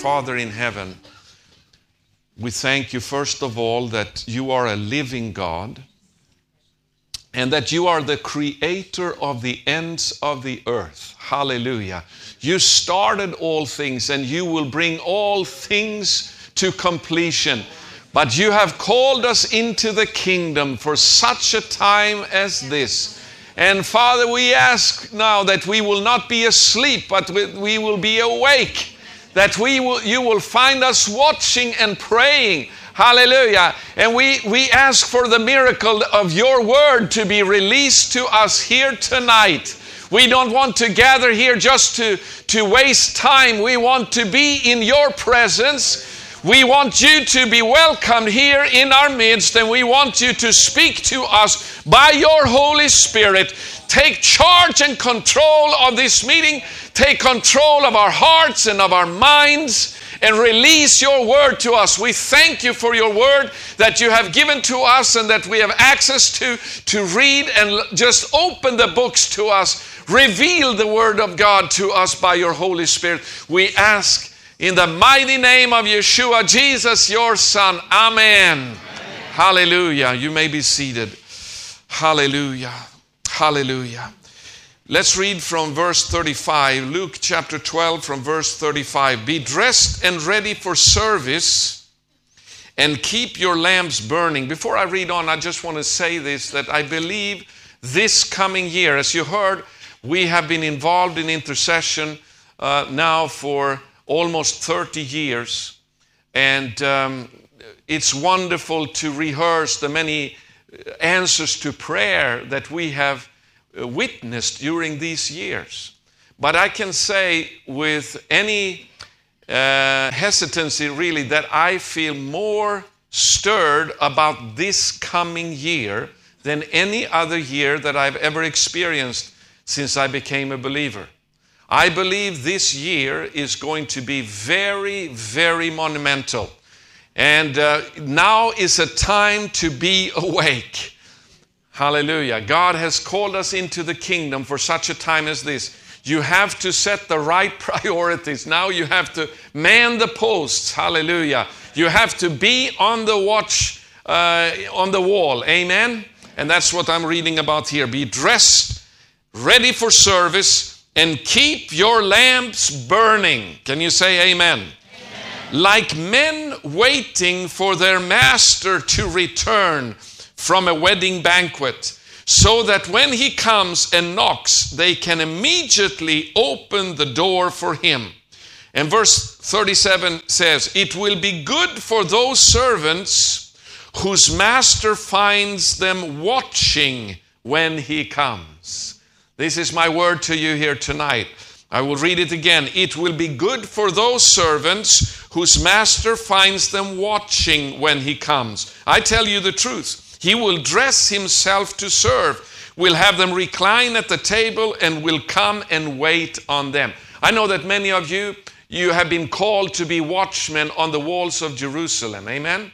Father in heaven, we thank you first of all that you are a living God and that you are the creator of the ends of the earth. Hallelujah. You started all things and you will bring all things to completion. But you have called us into the kingdom for such a time as this. And Father, we ask now that we will not be asleep, but we will be awake. That we will, you will find us watching and praying Hallelujah. And we, we ask for the miracle of your word to be released to us here tonight. We don't want to gather here just to, to waste time. We want to be in your presence. We want you to be welcomed here in our midst, and we want you to speak to us by your Holy Spirit. Take charge and control of this meeting. Take control of our hearts and of our minds and release your word to us. We thank you for your word that you have given to us and that we have access to to read and just open the books to us. Reveal the word of God to us by your Holy Spirit. We ask in the mighty name of Yeshua, Jesus, your Son. Amen. Amen. Hallelujah. You may be seated. Hallelujah. Hallelujah. Let's read from verse 35, Luke chapter 12, from verse 35. Be dressed and ready for service and keep your lamps burning. Before I read on, I just want to say this that I believe this coming year, as you heard, we have been involved in intercession uh, now for almost 30 years. And um, it's wonderful to rehearse the many answers to prayer that we have uh, witnessed during these years. But I can say with any uh, hesitancy, really, that I feel more stirred about this coming year than any other year that I've ever experienced since I became a believer. I believe this year is going to be very, very monumental. And uh, now is a time to be awake. Hallelujah. God has called us into the kingdom for such a time as this. You have to set the right priorities. Now you have to man the posts. Hallelujah. You have to be on the watch, uh, on the wall. Amen. And that's what I'm reading about here. Be dressed, ready for service, and keep your lamps burning. Can you say amen? amen? Like men waiting for their master to return from a wedding banquet, so that when he comes and knocks, they can immediately open the door for him. And verse 37 says, It will be good for those servants whose master finds them watching when he comes. This is my word to you here tonight. I will read it again. It will be good for those servants whose master finds them watching when he comes. I tell you the truth. He will dress himself to serve, will have them recline at the table, and will come and wait on them. I know that many of you, you have been called to be watchmen on the walls of Jerusalem. Amen?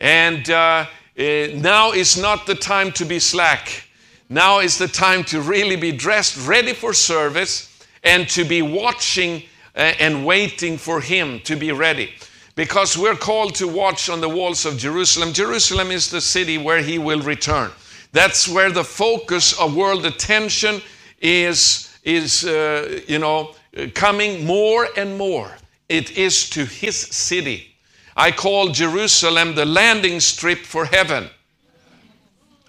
And uh, uh, now is not the time to be slack. Now is the time to really be dressed, ready for service, and to be watching uh, and waiting for Him to be ready because we're called to watch on the walls of Jerusalem. Jerusalem is the city where he will return. That's where the focus of world attention is, is uh, you know, coming more and more. It is to his city. I call Jerusalem the landing strip for heaven.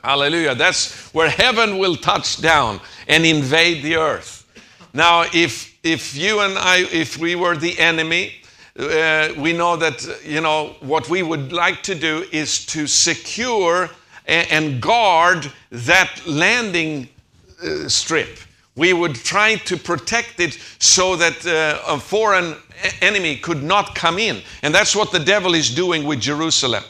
Hallelujah. That's where heaven will touch down and invade the earth. Now, if, if you and I, if we were the enemy, uh, we know that, you know, what we would like to do is to secure and, guard that landing uh, strip. We would try to protect it so that uh, a foreign enemy could not come in. And that's what the devil is doing with Jerusalem.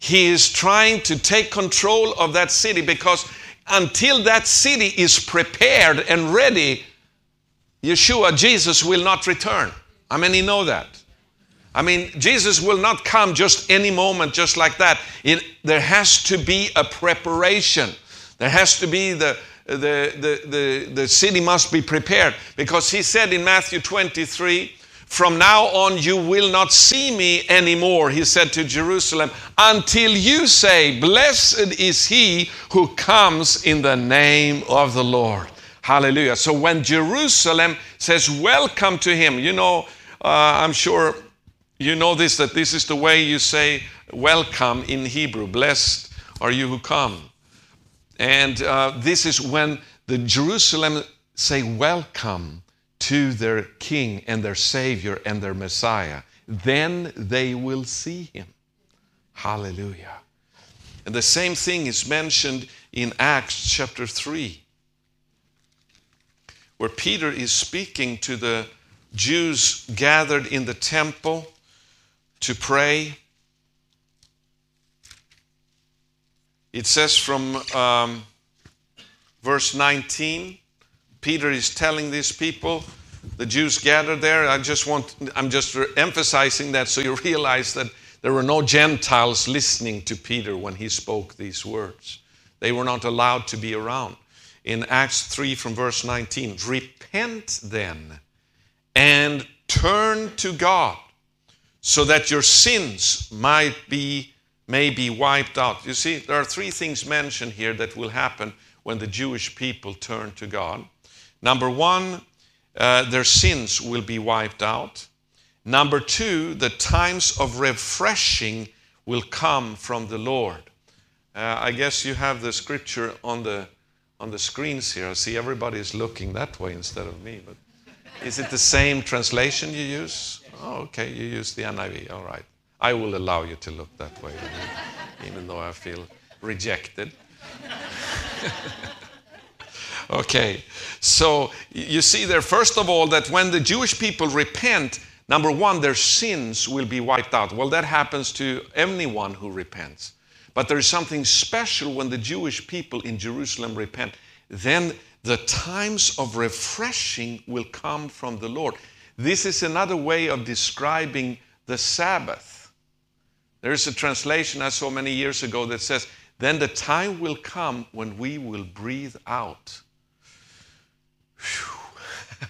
He is trying to take control of that city because until that city is prepared and ready, Yeshua, Jesus, will not return. I mean, many know that? I mean, Jesus will not come just any moment, just like that. It, there has to be a preparation. There has to be the, the, the, the, the city must be prepared. Because he said in Matthew 23, From now on, you will not see me anymore, he said to Jerusalem, until you say, Blessed is he who comes in the name of the Lord. Hallelujah. So when Jerusalem says, Welcome to him, you know, uh, I'm sure you know this, that this is the way you say welcome in Hebrew. Blessed are you who come. And uh, this is when the Jerusalem say welcome to their king and their savior and their Messiah. Then they will see him. Hallelujah. And the same thing is mentioned in Acts chapter 3, where Peter is speaking to the Jews gathered in the temple to pray. It says from um, verse 19, Peter is telling these people, the Jews gathered there. I just want, I'm just emphasizing that so you realize that there were no Gentiles listening to Peter when he spoke these words. They were not allowed to be around. In Acts 3 from verse 19, repent then and turn to God so that your sins might be may be wiped out. You see, there are three things mentioned here that will happen when the Jewish people turn to God. Number one, uh, their sins will be wiped out. Number two, the times of refreshing will come from the Lord. Uh, I guess you have the scripture on the on the screens here. I see everybody is looking that way instead of me. But is it the same translation you use? Oh, okay, you use the NIV. All right. I will allow you to look that way, even though I feel rejected. okay, so you see there, first of all, that when the Jewish people repent, number one, their sins will be wiped out. Well, that happens to anyone who repents. But there is something special when the Jewish people in Jerusalem repent. Then the times of refreshing will come from the Lord. This is another way of describing the Sabbath. There's a translation I saw many years ago that says, Then the time will come when we will breathe out.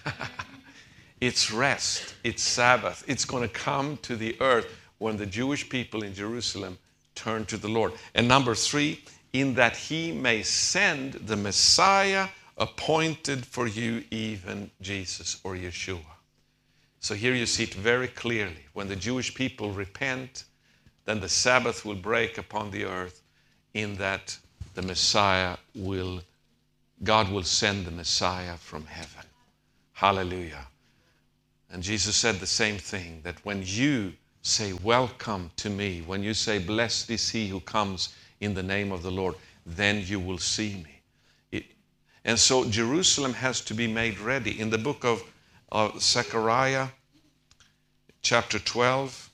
it's rest, it's Sabbath. It's going to come to the earth when the Jewish people in Jerusalem turn to the Lord. And number three, in that he may send the Messiah appointed for you, even Jesus or Yeshua. So here you see it very clearly. When the Jewish people repent, then the Sabbath will break upon the earth, in that the Messiah will, God will send the Messiah from heaven. Hallelujah. And Jesus said the same thing that when you say, Welcome to me, when you say, Blessed is he who comes in the name of the Lord, then you will see me. It, and so Jerusalem has to be made ready. In the book of of Zechariah chapter 12.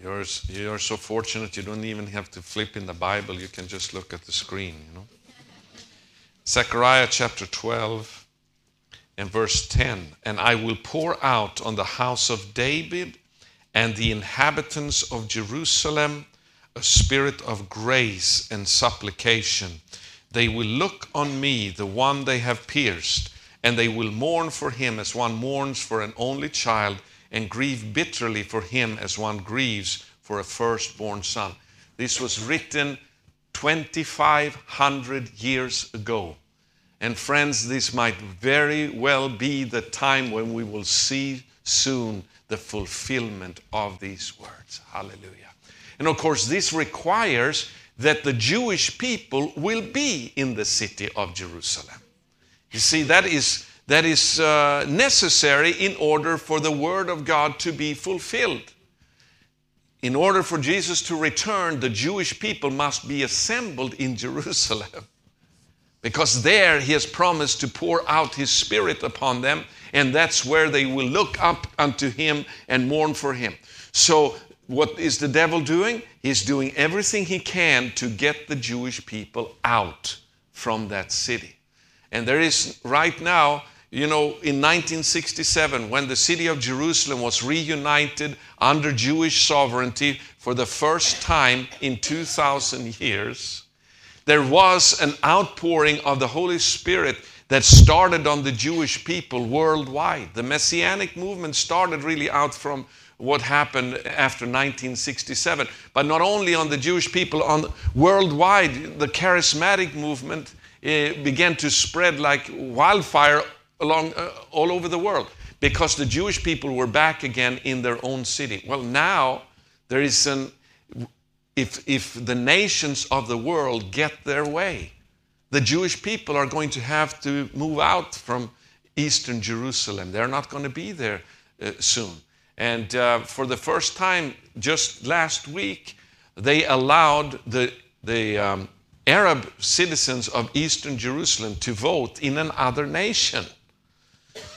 You're, you're so fortunate you don't even have to flip in the Bible, you can just look at the screen, you know. Zechariah chapter 12 and verse 10 And I will pour out on the house of David and the inhabitants of Jerusalem a spirit of grace and supplication. They will look on me, the one they have pierced and they will mourn for him as one mourns for an only child, and grieve bitterly for him as one grieves for a firstborn son. This was written 2,500 years ago. And friends, this might very well be the time when we will see soon the fulfillment of these words. Hallelujah. And of course, this requires that the Jewish people will be in the city of Jerusalem. You see, that is, that is uh, necessary in order for the Word of God to be fulfilled. In order for Jesus to return, the Jewish people must be assembled in Jerusalem. Because there he has promised to pour out his Spirit upon them, and that's where they will look up unto him and mourn for him. So, what is the devil doing? He's doing everything he can to get the Jewish people out from that city. And there is right now, you know, in 1967, when the city of Jerusalem was reunited under Jewish sovereignty for the first time in 2,000 years, there was an outpouring of the Holy Spirit that started on the Jewish people worldwide. The Messianic movement started really out from what happened after 1967. But not only on the Jewish people, on worldwide, the charismatic movement uh, began to spread like wildfire along uh, all over the world because the Jewish people were back again in their own city. Well, now there is an if if the nations of the world get their way, the Jewish people are going to have to move out from eastern Jerusalem. They're not going to be there uh, soon. And uh, for the first time, just last week, they allowed the, the um, Arab citizens of Eastern Jerusalem to vote in another nation.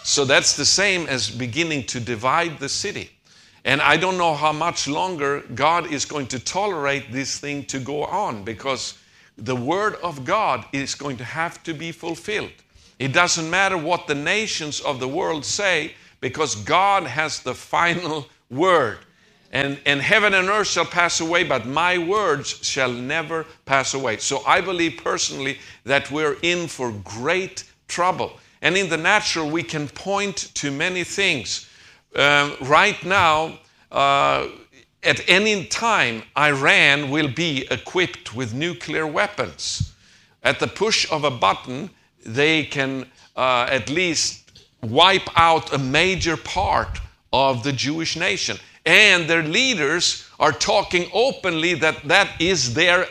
So that's the same as beginning to divide the city. And I don't know how much longer God is going to tolerate this thing to go on because the word of God is going to have to be fulfilled. It doesn't matter what the nations of the world say, because God has the final word. And, and heaven and earth shall pass away, but my words shall never pass away. So I believe personally that we're in for great trouble. And in the natural, we can point to many things. Um, right now, uh, at any time, Iran will be equipped with nuclear weapons. At the push of a button, they can uh, at least wipe out a major part of the Jewish nation. And their leaders are talking openly that that is their,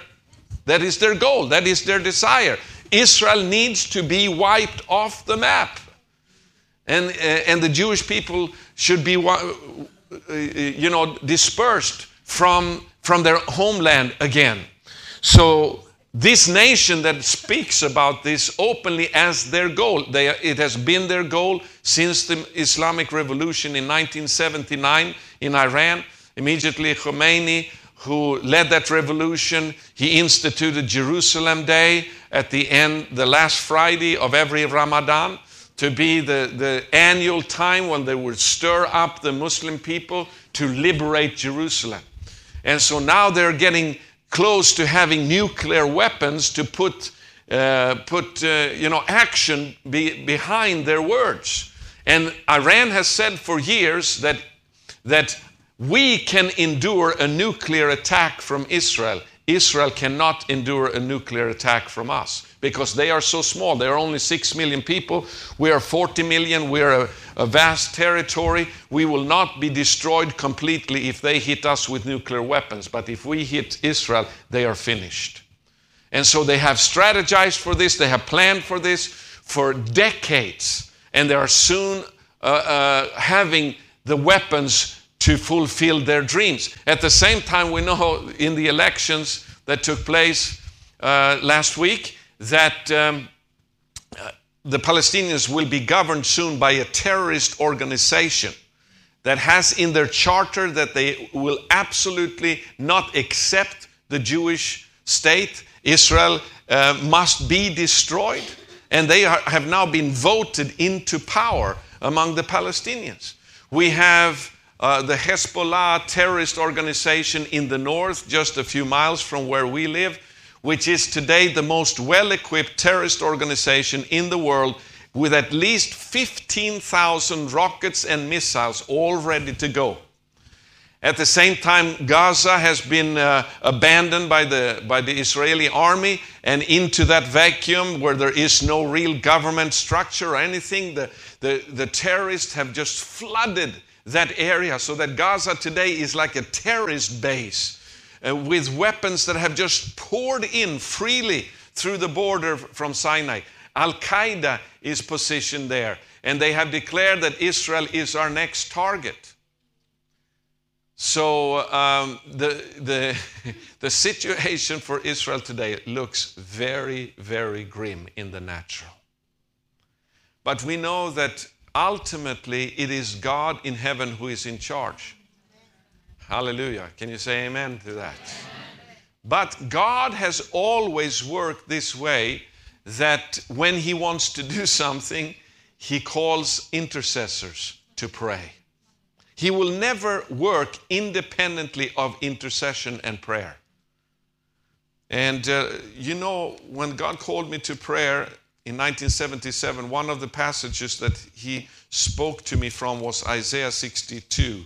that is their goal, that is their desire. Israel needs to be wiped off the map. And, uh, and the Jewish people should be, uh, you know, dispersed from, from their homeland again. So this nation that speaks about this openly as their goal. They, it has been their goal since the Islamic Revolution in 1979 in Iran. Immediately, Khomeini, who led that revolution, he instituted Jerusalem Day at the end, the last Friday of every Ramadan, to be the, the annual time when they would stir up the Muslim people to liberate Jerusalem. And so now they're getting close to having nuclear weapons to put, uh, put uh, you know, action be, behind their words. And Iran has said for years that, that we can endure a nuclear attack from Israel. Israel cannot endure a nuclear attack from us because they are so small. They are only 6 million people. We are 40 million. We are a, a, vast territory. We will not be destroyed completely if they hit us with nuclear weapons. But if we hit Israel, they are finished. And so they have strategized for this, they have planned for this for decades. And they are soon uh, uh, having the weapons to fulfill their dreams. At the same time, we know in the elections that took place uh, last week, that um, uh, the Palestinians will be governed soon by a terrorist organization that has in their charter that they will absolutely not accept the Jewish state. Israel uh, must be destroyed. And they are, have now been voted into power among the Palestinians. We have uh, the Hezbollah terrorist organization in the north, just a few miles from where we live which is today the most well equipped terrorist organization in the world with at least 15,000 rockets and missiles all ready to go. At the same time, Gaza has been uh, abandoned by the, by the Israeli army, and into that vacuum where there is no real government structure or anything, the, the, the terrorists have just flooded that area so that Gaza today is like a terrorist base uh, with weapons that have just poured in freely through the border from Sinai. Al Qaeda is positioned there, and they have declared that Israel is our next target. So um, the, the, the situation for Israel today looks very, very grim in the natural. But we know that ultimately it is God in heaven who is in charge. Hallelujah. Can you say amen to that? But God has always worked this way that when He wants to do something, He calls intercessors to pray. He will never work independently of intercession and prayer. And uh, you know, when God called me to prayer in 1977, one of the passages that he spoke to me from was Isaiah 62.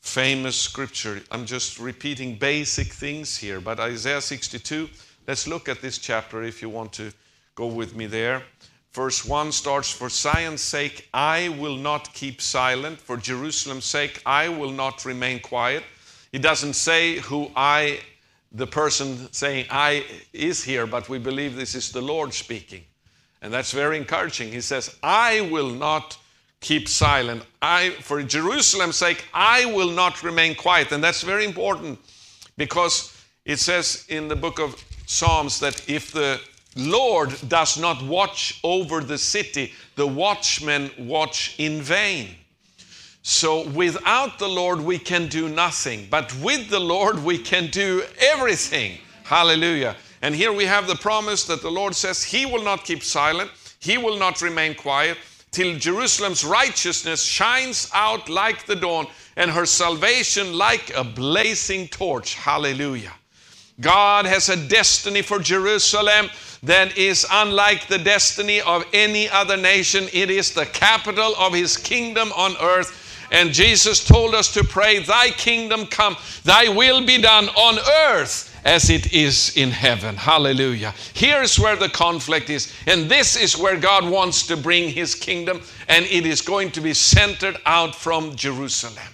Famous scripture. I'm just repeating basic things here, but Isaiah 62, let's look at this chapter if you want to go with me there. Verse 1 starts For Zion's sake, I will not keep silent. For Jerusalem's sake, I will not remain quiet. He doesn't say who I, the person saying I, is here, but we believe this is the Lord speaking. And that's very encouraging. He says, I will not keep silent. I, for Jerusalem's sake, I will not remain quiet. And that's very important because it says in the book of Psalms that if the Lord does not watch over the city, the watchmen watch in vain. So without the Lord, we can do nothing. But with the Lord, we can do everything. Hallelujah. And here we have the promise that the Lord says He will not keep silent, He will not remain quiet till Jerusalem's righteousness shines out like the dawn and her salvation like a blazing torch. Hallelujah. God has a destiny for Jerusalem that is unlike the destiny of any other nation. It is the capital of His kingdom on earth. And Jesus told us to pray, Thy kingdom come, Thy will be done on earth as it is in heaven. Hallelujah. Here's where the conflict is. And this is where God wants to bring his kingdom, and it is going to be centered out from Jerusalem.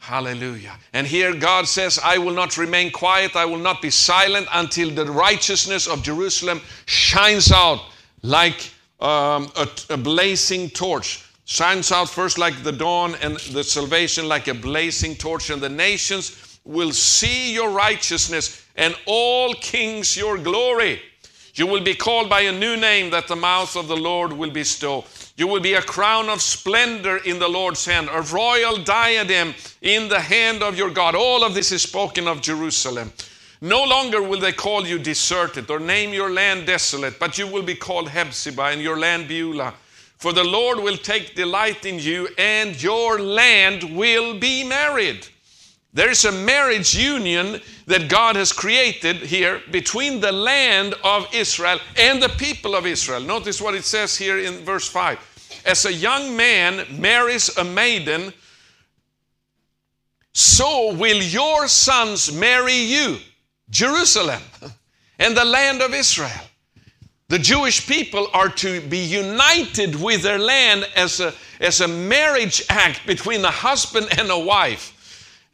Hallelujah. And here God says, I will not remain quiet, I will not be silent until the righteousness of Jerusalem shines out like um, a, a blazing torch. Shines out first like the dawn, and the salvation like a blazing torch, and the nations will see your righteousness and all kings your glory. You will be called by a new name that the mouth of the Lord will bestow. You will be a crown of splendor in the Lord's hand, a royal diadem in the hand of your God. All of this is spoken of Jerusalem. No longer will they call you deserted or name your land desolate, but you will be called Hephzibah and your land Beulah. For the Lord will take delight in you, and your land will be married. There's a marriage union that God has created here between the land of Israel and the people of Israel. Notice what it says here in verse 5. As a young man marries a maiden, so will your sons marry you, Jerusalem, and the land of Israel. The Jewish people are to be united with their land as a, as a marriage act between a husband and a wife.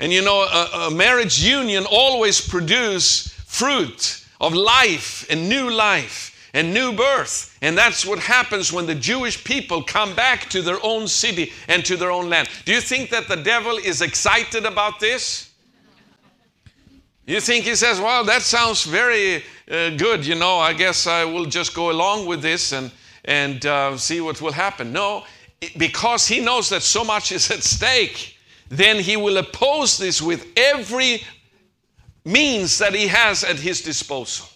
And you know, a, a marriage union always produce fruit of life and new life and new birth. And that's what happens when the Jewish people come back to their own city and to their own land. Do you think that the devil is excited about this? You think he says, Well, that sounds very uh, good, you know, I guess I will just go along with this and, and uh, see what will happen. No, because he knows that so much is at stake then he will oppose this with every means that he has at his disposal.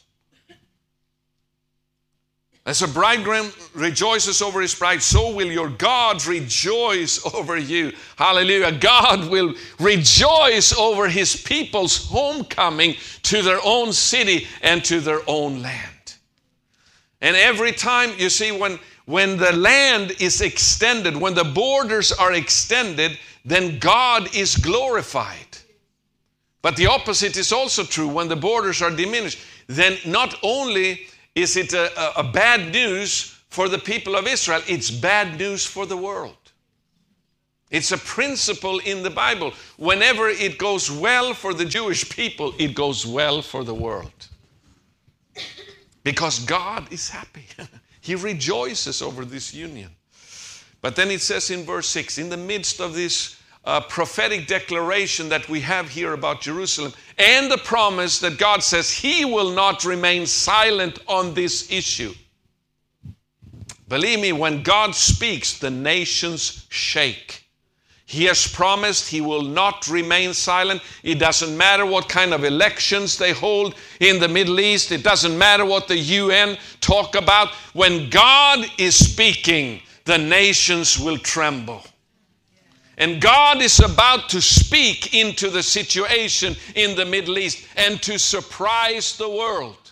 As a bridegroom rejoices over his bride, so will your God rejoice over you. Hallelujah. God will rejoice over his people's homecoming to their own city and to their own land. And every time, you see, when, when the land is extended, when the borders are extended, then God is glorified. But the opposite is also true. When the borders are diminished, then not only is it a, a, bad news for the people of Israel, it's bad news for the world. It's a principle in the Bible. Whenever it goes well for the Jewish people, it goes well for the world. Because God is happy. he rejoices over this union. But then it says in verse 6 in the midst of this uh, prophetic declaration that we have here about Jerusalem and the promise that God says He will not remain silent on this issue. Believe me, when God speaks, the nations shake. He has promised He will not remain silent. It doesn't matter what kind of elections they hold in the Middle East, it doesn't matter what the UN talk about. When God is speaking, the nations will tremble. And God is about to speak into the situation in the Middle East and to surprise the world.